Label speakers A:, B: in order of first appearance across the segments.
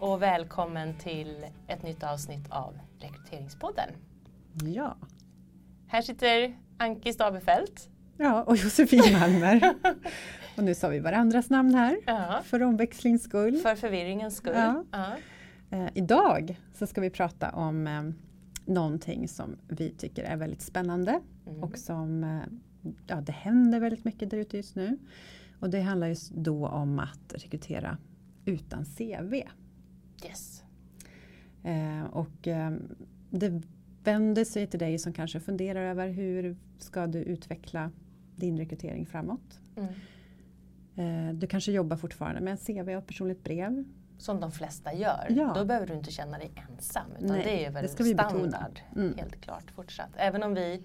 A: och välkommen till ett nytt avsnitt av Rekryteringspodden.
B: Ja.
A: Här sitter Anki Stabefelt.
B: ja, och Josefin Malmer. och nu sa vi varandras namn här
A: Ja,
B: för omväxlings skull.
A: för förvirringens skull.
B: Ja.
A: Ja.
B: Eh, idag så ska vi prata om eh, någonting som vi tycker är väldigt spännande
A: Mm.
B: och som eh, ja, det händer väldigt mycket där ute just nu. Och det handlar just då om att rekrytera utan CV.
A: Yes.
B: Eh, och eh, det vänder sig till dig som kanske funderar över hur ska du utveckla din rekrytering framåt.
A: Mm.
B: Eh, du kanske jobbar fortfarande med CV och personligt brev.
A: Som de flesta gör.
B: Ja.
A: Då behöver du inte känna dig ensam. Utan
B: Nej,
A: det är väl
B: det ska
A: standard.
B: Mm.
A: Helt klart fortsatt. Även om vi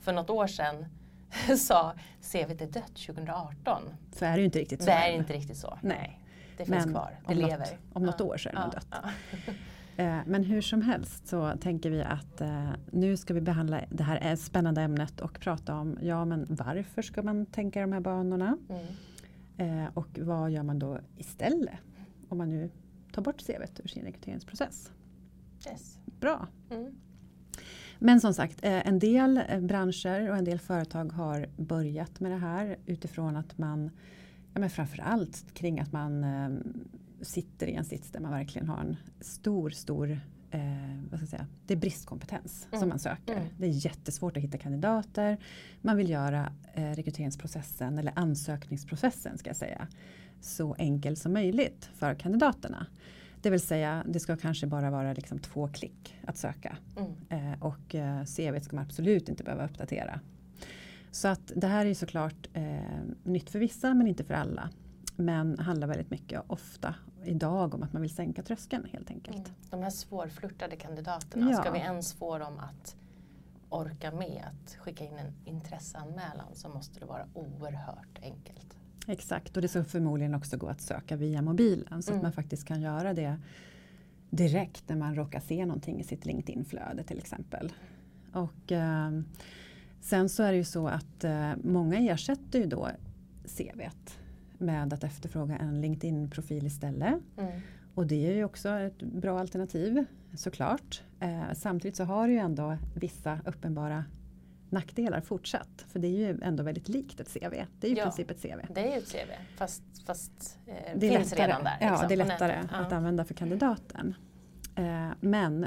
A: för något år sedan sa CVt är dött 2018.
B: Så är det ju inte riktigt så.
A: Det är inte riktigt så.
B: Nej.
A: Det finns
B: Men
A: kvar. Det
B: om något-
A: lever.
B: om något år så är
A: Ja,
B: dött. Eh, Men hur som helst så tänker vi att eh, nu ska vi behandla det här är spännande ämnet och prata om ja men varför ska man tänka de här banorna?
A: Mm.
B: Eh, och vad gör man då istället? Om man nu tar bort CVt ur sin rekryteringsprocess.
A: Yes.
B: Bra.
A: Mm.
B: Men som sagt, eh, en del eh, branscher och en del företag har börjat med det här utifrån att man, ja men framförallt kring att man eh, sitter i en sits där man verkligen har en stor, stor eh, vad ska jag säga, det är bristkompetens
A: Mm.
B: som man söker.
A: Mm.
B: Det är jättesvårt att hitta kandidater. Man vill göra eh, rekryteringsprocessen eller ansökningsprocessen ska jag säga så enkel som möjligt för kandidaterna. Det vill säga det ska kanske bara vara liksom två klick att söka.
A: Mm.
B: Eh, och eh, CV ska man absolut inte behöva uppdatera. Så att det här är såklart eh, nytt för vissa men inte för alla. Men handlar väldigt mycket ofta idag om att man vill sänka tröskeln helt enkelt.
A: Mm. De här svårflörtade kandidaterna,
B: Ja.
A: ska vi ens få dem att orka med att skicka in en intresseanmälan så måste det vara oerhört enkelt.
B: Exakt och det ska förmodligen också gå att söka via mobilen så
A: Mm.
B: att man faktiskt kan göra det direkt när man råkar se någonting i sitt LinkedIn-flöde till exempel. Och eh, sen så är det ju så att eh, många ersätter ju då CVt med att efterfråga en LinkedIn-profil istället.
A: Mm.
B: Och det är ju också ett bra alternativ såklart. Eh, samtidigt så har det ju ändå vissa uppenbara nackdelar fortsatt. För det är ju ändå väldigt likt ett CV. Det är ju i
A: Ja.
B: princip ett CV.
A: Det är ju ett CV fast, fast eh,
B: Det
A: finns
B: lättare,
A: redan där.
B: ja,
A: liksom,
B: det är lättare att
A: Ja.
B: använda för kandidaten. Eh, men,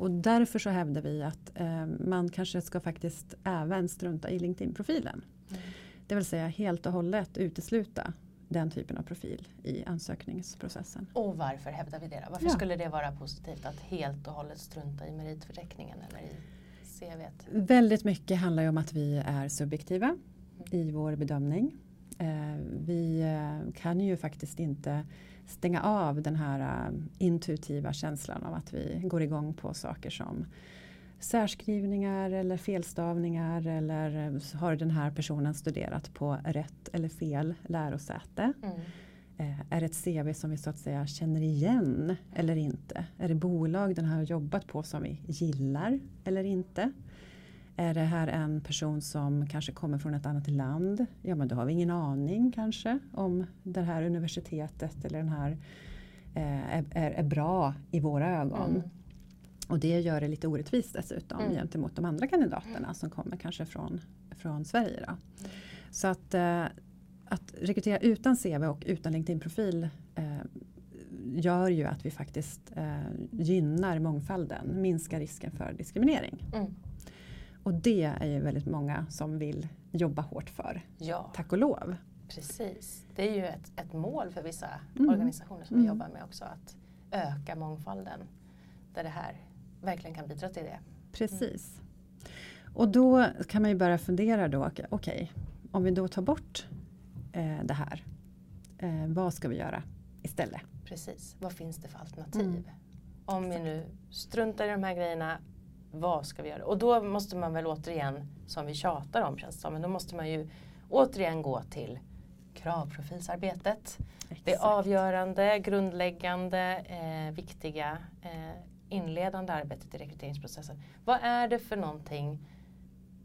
B: och därför så hävdar vi att eh, man kanske ska faktiskt även strunta i LinkedIn-profilen.
A: Mm.
B: Det vill säga helt och hållet utesluta den typen av profil i ansökningsprocessen.
A: Och varför hävdar vi det då? Varför
B: Ja.
A: skulle det vara positivt att helt och hållet strunta i meritförteckningen eller i CVt?
B: Väldigt mycket handlar ju om att vi är subjektiva
A: Mm.
B: i vår bedömning. Eh, vi eh, kan ju faktiskt inte stänga av den här eh, intuitiva känslan av att vi går igång på saker som särskrivningar eller felstavningar eller har den här personen studerat på rätt eller fel lärosäte?
A: Mm.
B: Är det ett CV som vi så att säga känner igen eller inte? Är det bolag den har jobbat på som vi gillar eller inte? Är det här en person som kanske kommer från ett annat land? Ja men då har vi ingen aning kanske om det här universitetet eller den här eh, är, är, bra i våra ögon.
A: Mm.
B: Och det gör det lite orättvist dessutom
A: Mm.
B: gentemot de andra kandidaterna som kommer kanske från, från Sverige. Då. Så att, eh, att rekrytera utan CV och utan LinkedIn-profil eh, gör ju att vi faktiskt eh, gynnar mångfalden, minskar risken för diskriminering.
A: Mm.
B: Och det är ju väldigt många som vill jobba hårt för,
A: Ja,
B: tack och lov.
A: precis. Det är ju ett, ett mål för vissa
B: Mm.
A: organisationer som vi
B: Mm.
A: jobbar med också. Att öka mångfalden. Där det här verkligen kan bidra till det.
B: Precis. Och då kan man ju börja fundera då, okej, okej, om vi då tar bort eh, det här, eh, vad ska vi göra istället?
A: Precis. Vad finns det för alternativ?
B: Mm.
A: Om vi nu struntar i de här grejerna, vad ska vi göra? Och då måste man väl återigen, som vi tjatar om känns det som, men då måste man ju återigen gå till kravprofilsarbetet. Exakt. Det avgörande, grundläggande, eh, viktiga eh, inledande arbetet i rekryteringsprocessen. Vad är det för någonting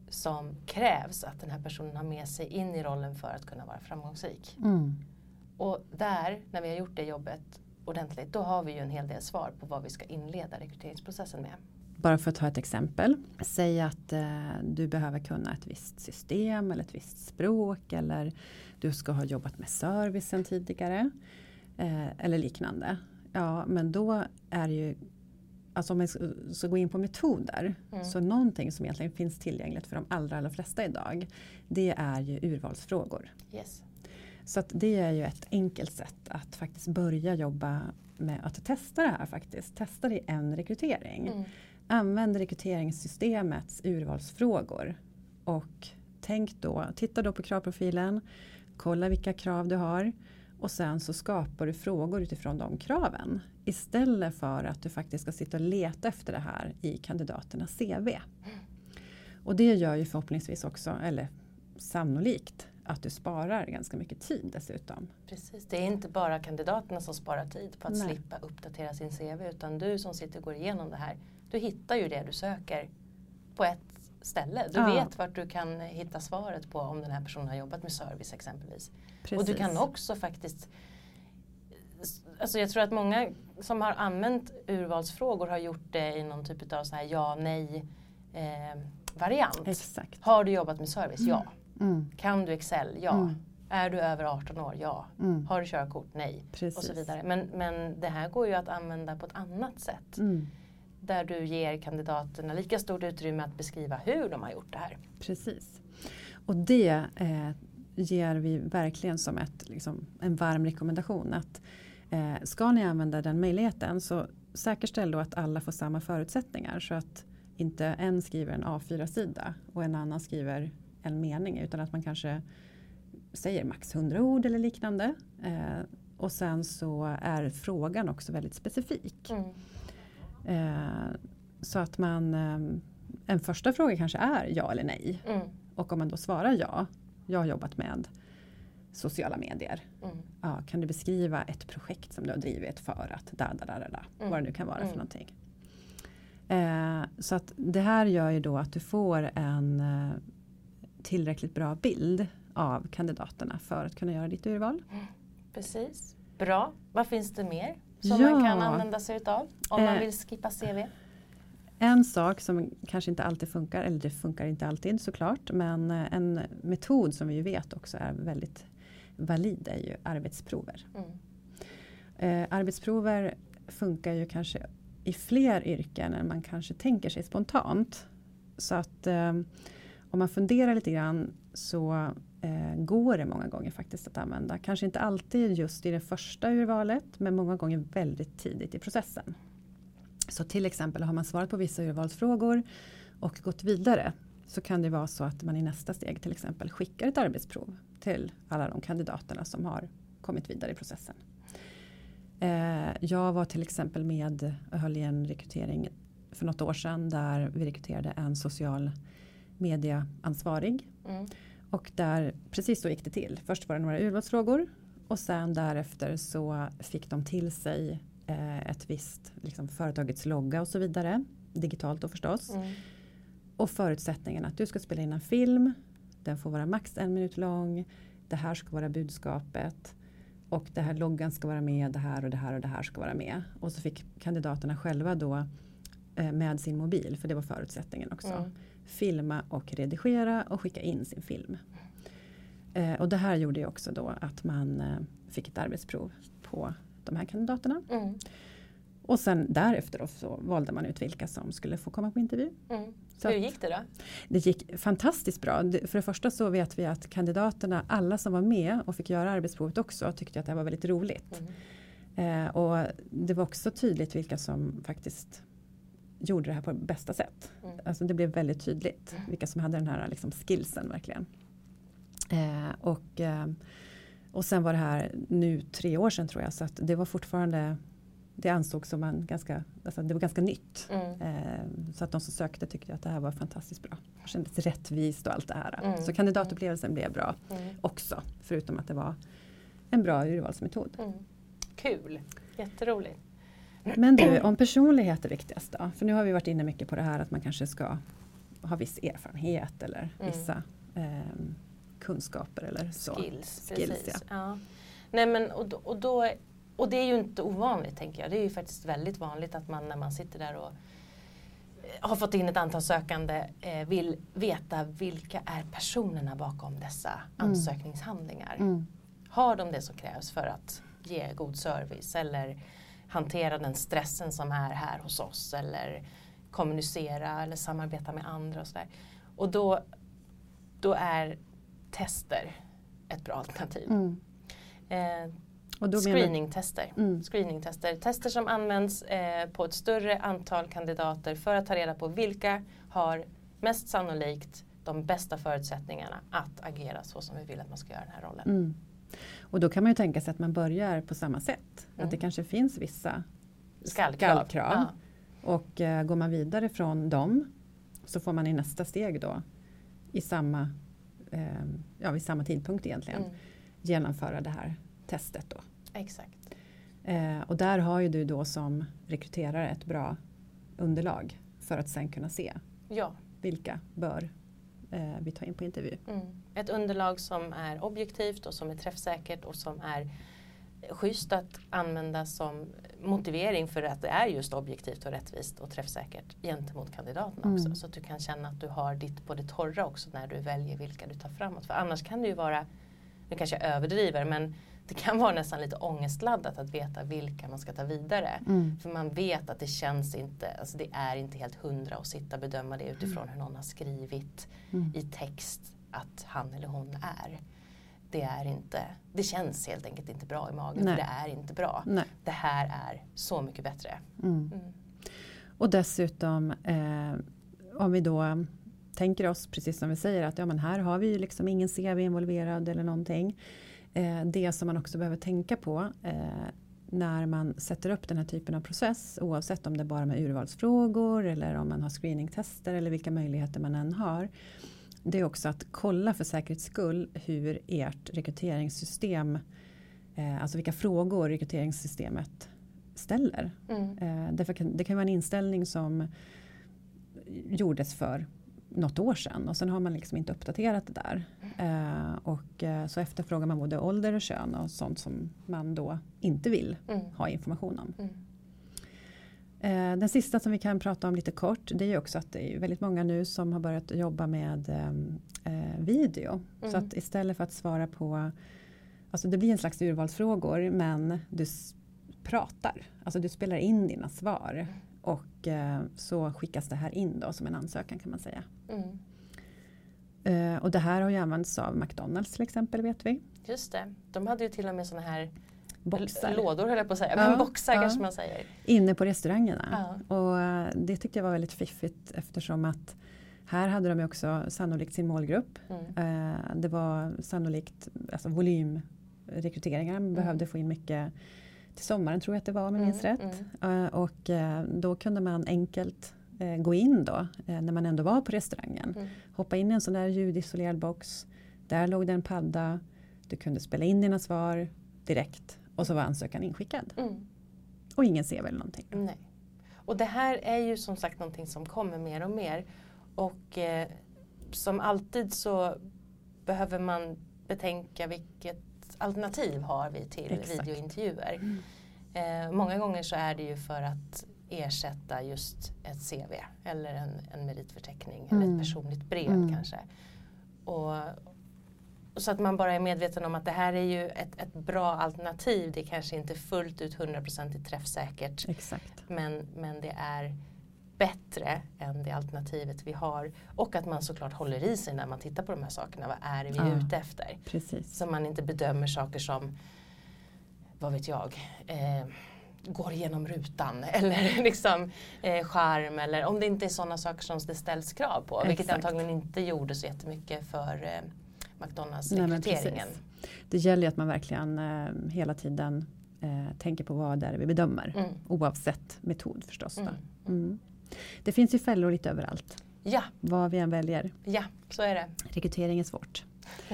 A: som krävs att den här personen har med sig in i rollen för att kunna vara framgångsrik? Mm. Och där, när vi har gjort det jobbet ordentligt, då har vi ju en hel del svar på vad vi ska inleda rekryteringsprocessen med.
B: Bara för att ta ett exempel. Säg att eh, du behöver kunna ett visst system eller ett visst språk eller du ska ha jobbat med servicen tidigare. Eh, eller liknande. Ja, men då är det ju Alltså om man ska gå in på metoder. Mm. Så någonting som egentligen finns tillgängligt för de allra, allra flesta idag. Det är ju urvalsfrågor.
A: Yes.
B: Så det är ju ett enkelt sätt att faktiskt börja jobba med att testa det här faktiskt. Testa det i en rekrytering. Mm. Använd rekryteringssystemets urvalsfrågor. Och tänk då, titta då på kravprofilen. Kolla vilka krav du har. Och sen så skapar du frågor utifrån de kraven. Istället för att du faktiskt ska sitta och leta efter det här i kandidaternas CV. Och det gör ju förhoppningsvis också, eller sannolikt, att du sparar ganska mycket tid dessutom.
A: Precis, det är inte bara kandidaterna som sparar tid på att Nej. slippa uppdatera sin CV utan du som sitter och går igenom det här, du hittar ju det du söker på ett ställe. Du ja. vet vart du kan hitta svaret på om den här personen har jobbat med service exempelvis. Precis. Och du kan också faktiskt Alltså jag tror att många som har använt urvalsfrågor har gjort det i någon typ av så här ja nej eh, variant.
B: Exakt.
A: Har du jobbat med service? Mm. Ja. Mm. Kan du Excel? Ja. Mm. Är du över 18 år? Ja. Mm. Har du körkort? Nej. Precis. Och så vidare. Men, men det här går ju att använda på ett annat sätt. Mm. Där du ger kandidaterna lika stort utrymme att beskriva hur de har gjort det här.
B: Precis. Och det eh, ger vi verkligen som ett, liksom, en varm rekommendation. att eh, Ska ni använda den möjligheten så säkerställ då att alla får samma förutsättningar. Så att inte en skriver en A4-sida och en annan skriver en mening. Utan att man kanske säger max 100 ord eller liknande. Eh, och sen så är frågan också väldigt specifik. Mm. Eh, så att man, eh, en första fråga kanske är ja eller nej. Mm. Och om man då svarar ja, jag har jobbat med sociala medier. Mm. Ja, kan du beskriva ett projekt som du har drivit för att da, da, da, da, da mm. vad det nu kan vara för mm. någonting. Eh, så att det här gör ju då att du får en eh, tillräckligt bra bild av kandidaterna för att kunna göra ditt urval.
A: Precis, bra. Vad finns det mer som ja. man kan använda sig utav om eh, man vill skippa CV?
B: En sak som kanske inte alltid funkar, eller det funkar inte alltid såklart, men eh, en metod som vi ju vet också är väldigt valid är ju arbetsprover. Mm. Eh, arbetsprover funkar ju kanske i fler yrken än man kanske tänker sig spontant. Så att eh, om man funderar lite grann så eh, går det många gånger faktiskt att använda. Kanske inte alltid just i det första urvalet men många gånger väldigt tidigt i processen. Så till exempel har man svarat på vissa urvalsfrågor och gått vidare så kan det vara så att man i nästa steg till exempel skickar ett arbetsprov till alla de kandidaterna som har kommit vidare i processen. Eh, jag var till exempel med och höll i en rekrytering för något år sedan där vi rekryterade en social mediaansvarig. Mm. Och där, precis så gick det till. Först var det några urvalsfrågor och sen därefter så fick de till sig eh, ett visst liksom, företagets logga och så vidare. Digitalt då förstås. Mm. Och förutsättningen att du ska spela in en film. Den får vara max en minut lång. Det här ska vara budskapet. Och det här loggan ska vara med. Det här och det här och det här ska vara med. Och så fick kandidaterna själva då eh, med sin mobil. För det var förutsättningen också. Mm. Filma och redigera och skicka in sin film. Eh, och det här gjorde ju också då att man eh, fick ett arbetsprov på de här kandidaterna. Mm. Och sen därefter så valde man ut vilka som skulle få komma på intervju. Mm.
A: Hur gick det då?
B: Det gick fantastiskt bra. För det första så vet vi att kandidaterna, alla som var med och fick göra arbetsprovet också, tyckte att det här var väldigt roligt. Mm. Eh, och det var också tydligt vilka som faktiskt gjorde det här på bästa sätt. Mm. Alltså det blev väldigt tydligt mm. vilka som hade den här liksom, skillsen verkligen. Eh, och, eh, och sen var det här nu tre år sedan tror jag så att det var fortfarande det ansågs som en ganska, alltså det var ganska nytt.
A: Mm.
B: Eh, så att de som sökte tyckte att det här var fantastiskt bra. Det kändes rättvist och allt det här.
A: Mm.
B: Så kandidatupplevelsen blev bra
A: Mm.
B: också. Förutom att det var en bra urvalsmetod.
A: Mm. Kul, jätteroligt.
B: Men du, om personlighet är viktigast då? För nu har vi varit inne mycket på det här att man kanske ska ha viss erfarenhet eller
A: Mm.
B: vissa ehm, kunskaper eller så.
A: Skills,
B: Skills,
A: precis. Ja. Nej, men, och, då, och, då, och det är ju inte ovanligt tänker jag. Det är ju faktiskt väldigt vanligt att man när man sitter där och eh, har fått in ett antal sökande eh, vill veta vilka är personerna bakom dessa ansökningshandlingar.
B: Mm.
A: Har de det som krävs för att ge god service eller hantera den stressen som är här hos oss eller kommunicera eller samarbeta med andra och sådär. Och då, då är tester ett bra alternativ.
B: Mm.
A: Eh, screeningtester.
B: Mm.
A: Screeningtester. Tester som används eh, på ett större antal kandidater för att ta reda på vilka har mest sannolikt de bästa förutsättningarna att agera så som vi vill att man ska göra den här rollen.
B: Mm. Och då kan man ju tänka sig att man börjar på samma sätt.
A: Mm.
B: Att det kanske finns vissa
A: Skallkrav.
B: skallkrav.
A: Ja.
B: Och eh, går man vidare från dem så får man i nästa steg då i samma, eh, ja, vid samma tidpunkt egentligen
A: Mm.
B: genomföra det här testet. Då.
A: Exakt.
B: Eh, och där har ju du då som rekryterare ett bra underlag för att sen kunna se
A: Ja.
B: vilka bör eh, vi ta in på intervju.
A: Mm. Ett underlag som är objektivt och som är träffsäkert och som är schysst att använda som motivering för att det är just objektivt och rättvist och träffsäkert gentemot kandidaterna också.
B: Mm.
A: Så att du kan känna att du har ditt på det torra också när du väljer vilka du tar framåt. För annars kan det ju vara, nu kanske jag överdriver, men det kan vara nästan lite ångestladdat att veta vilka man ska ta vidare.
B: Mm.
A: För man vet att det känns inte, alltså det är inte helt hundra att sitta och bedöma det utifrån hur någon har skrivit
B: Mm.
A: i text att han eller hon är. Det, är inte, det känns helt enkelt inte bra i magen
B: Nej.
A: för det är inte bra.
B: Nej.
A: Det här är så mycket bättre.
B: Mm.
A: Mm.
B: Och dessutom eh, om vi då tänker oss precis som vi säger att ja, men här har vi ju liksom ingen CV involverad eller någonting. Eh, det som man också behöver tänka på eh, när man sätter upp den här typen av process oavsett om det är bara med urvalsfrågor eller om man har screeningtester eller vilka möjligheter man än har. Det är också att kolla för säkerhets skull hur ert rekryteringssystem, eh, alltså vilka frågor rekryteringssystemet ställer.
A: Mm.
B: Det kan vara en inställning som gjordes för något år sedan och sen har man liksom inte uppdaterat det där. Eh, och eh, så efterfrågar man både ålder och kön och sånt som man då inte vill
A: Mm.
B: ha information om.
A: Mm.
B: Eh, den sista som vi kan prata om lite kort det är ju också att det är väldigt många nu som har börjat jobba med ehm, eh, video. Så
A: Mm.
B: att istället för att svara på, alltså det blir en slags urvalsfrågor men du pratar, alltså du spelar in dina svar. Och eh, så skickas det här in då som en ansökan kan man säga.
A: Mm.
B: Eh, och det här har ju använts av McDonalds till exempel vet vi.
A: Just det. De hade ju till och med sådana här
B: Boxar.
A: lådor höll jag på att säga.
B: Ja,
A: Men boxar
B: ja.
A: kanske man säger.
B: Inne på restaurangerna.
A: Ja.
B: Och eh, det tyckte jag var väldigt fiffigt eftersom att här hade de ju också sannolikt sin målgrupp.
A: Mm.
B: Eh, Det var sannolikt alltså volymrekryteringar. Man behövde få in mycket till sommaren tror jag att det var om jag minns
A: Mm,
B: rätt. Eh, Och eh, då kunde man enkelt eh, gå in då när man ändå var på restaurangen.
A: Mm.
B: Hoppa in i en sån där ljudisolerad box. Där låg det en padda. Du kunde spela in dina svar direkt och så var ansökan inskickad.
A: Mm.
B: Och ingen CV eller någonting.
A: Nej. Och det här är ju som sagt någonting som kommer mer och mer. Och eh, som alltid så behöver man betänka vilket alternativ har vi till
B: Exakt.
A: videointervjuer.
B: Mm.
A: Eh, många gånger så är det ju för att ersätta just ett CV eller en, en meritförteckning eller
B: Mm.
A: ett personligt brev
B: Mm.
A: kanske. Och, så att man bara är medveten om att det här är ju ett, ett bra alternativ. Det är kanske inte fullt ut 100% träffsäkert
B: Exakt.
A: men, men det är bättre än det alternativet vi har. Och att man såklart håller i sig när man tittar på de här sakerna. Vad är det vi är
B: Ja.
A: ute efter?
B: Precis.
A: Så man inte bedömer saker som, vad vet jag, eh, går igenom rutan eller liksom eh, charm eller om det inte är sådana saker som det ställs krav på. Vilket
B: Exakt.
A: antagligen inte gjorde så jättemycket för eh, McDonalds
B: Nej, men
A: rekryteringen.
B: precis. Det gäller ju att man verkligen eh, hela tiden eh, tänker på vad det är vi bedömer.
A: Mm.
B: Oavsett metod förstås. Då.
A: Mm.
B: Det finns ju fällor lite överallt.
A: Ja,
B: Vad vi än väljer.
A: ja, så är det.
B: Rekrytering är svårt.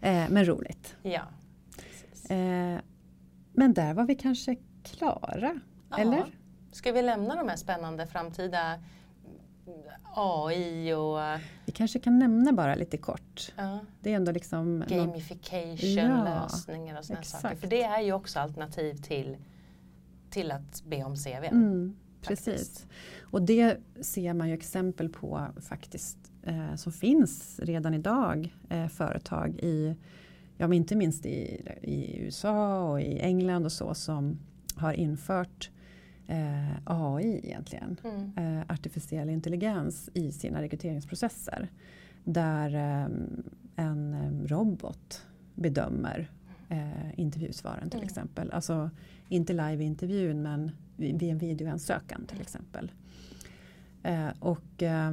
B: eh, men roligt.
A: Ja.
B: Eh, men där var vi kanske klara.
A: Ja.
B: Eller?
A: Ska vi lämna de här spännande framtida AI och
B: Vi kanske kan nämna bara lite kort.
A: ja,
B: Det är ändå liksom något-
A: gamification-lösningar och sådana saker. För det är ju också alternativ till, till att be om CV.
B: Mm. Precis. Och det ser man ju exempel på faktiskt eh, som finns redan idag. Eh, företag i, ja men inte minst i, i USA och i England och så som har infört eh, AI egentligen.
A: Mm.
B: Eh, artificiell intelligens i sina rekryteringsprocesser. Där eh, en eh, robot bedömer eh, intervjusvaren till
A: Mm.
B: exempel. Alltså inte live-intervjun men vid vid en videoansökan till exempel. Eh, och, eh,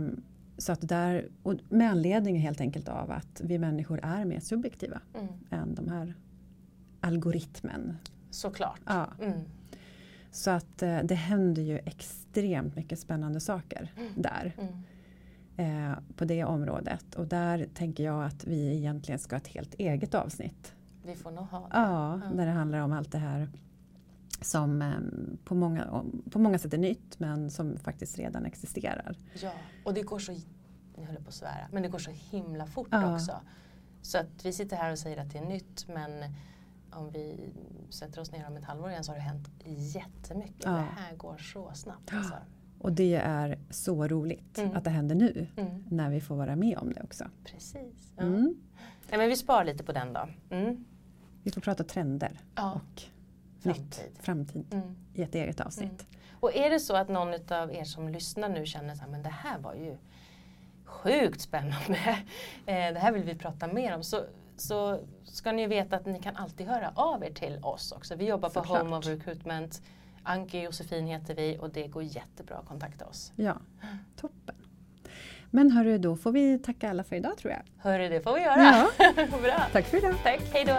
B: så att där, och med anledning helt enkelt av att vi människor är mer subjektiva
A: Mm.
B: än de här algoritmen.
A: Såklart.
B: Ja,
A: Mm.
B: så att eh, det händer ju extremt mycket spännande saker där.
A: Mm.
B: eh, på det området. Och där tänker jag att vi egentligen ska ha ett helt eget avsnitt.
A: Vi får nog ha det.
B: Ja, där det handlar om allt det här som eh, på, många, på många sätt är nytt men som faktiskt redan existerar.
A: Ja, och det går så, nu höll jag på att svära, men det går så himla fort
B: Ja.
A: också. Så att vi sitter här och säger att det är nytt men om vi sätter oss ner om ett halvår igen så har det hänt jättemycket.
B: Ja.
A: Det här går så snabbt. Alltså.
B: Och det är så roligt
A: Mm.
B: att det händer nu
A: Mm.
B: när vi får vara med om det också.
A: Precis. Ja.
B: Mm.
A: Nej, men vi spar lite på den då. Mm.
B: Vi får prata trender
A: Ja,
B: och
A: framtid.
B: nytt, framtid
A: Mm.
B: i ett eget avsnitt.
A: Och är det så att någon av er som lyssnar nu känner att det här var ju sjukt spännande. Eh, det här vill vi prata mer om. Så, så ska ni veta att ni kan alltid höra av er till oss också. Vi jobbar på
B: Såklart.
A: Home of Recruitment. Anki och Josefin heter vi och det går jättebra att kontakta oss.
B: Ja, toppen. Men hörru, då får vi tacka alla för idag tror jag.
A: Hörru, det får vi göra.
B: Ja.
A: Bra.
B: Tack för idag.
A: Tack, hej då.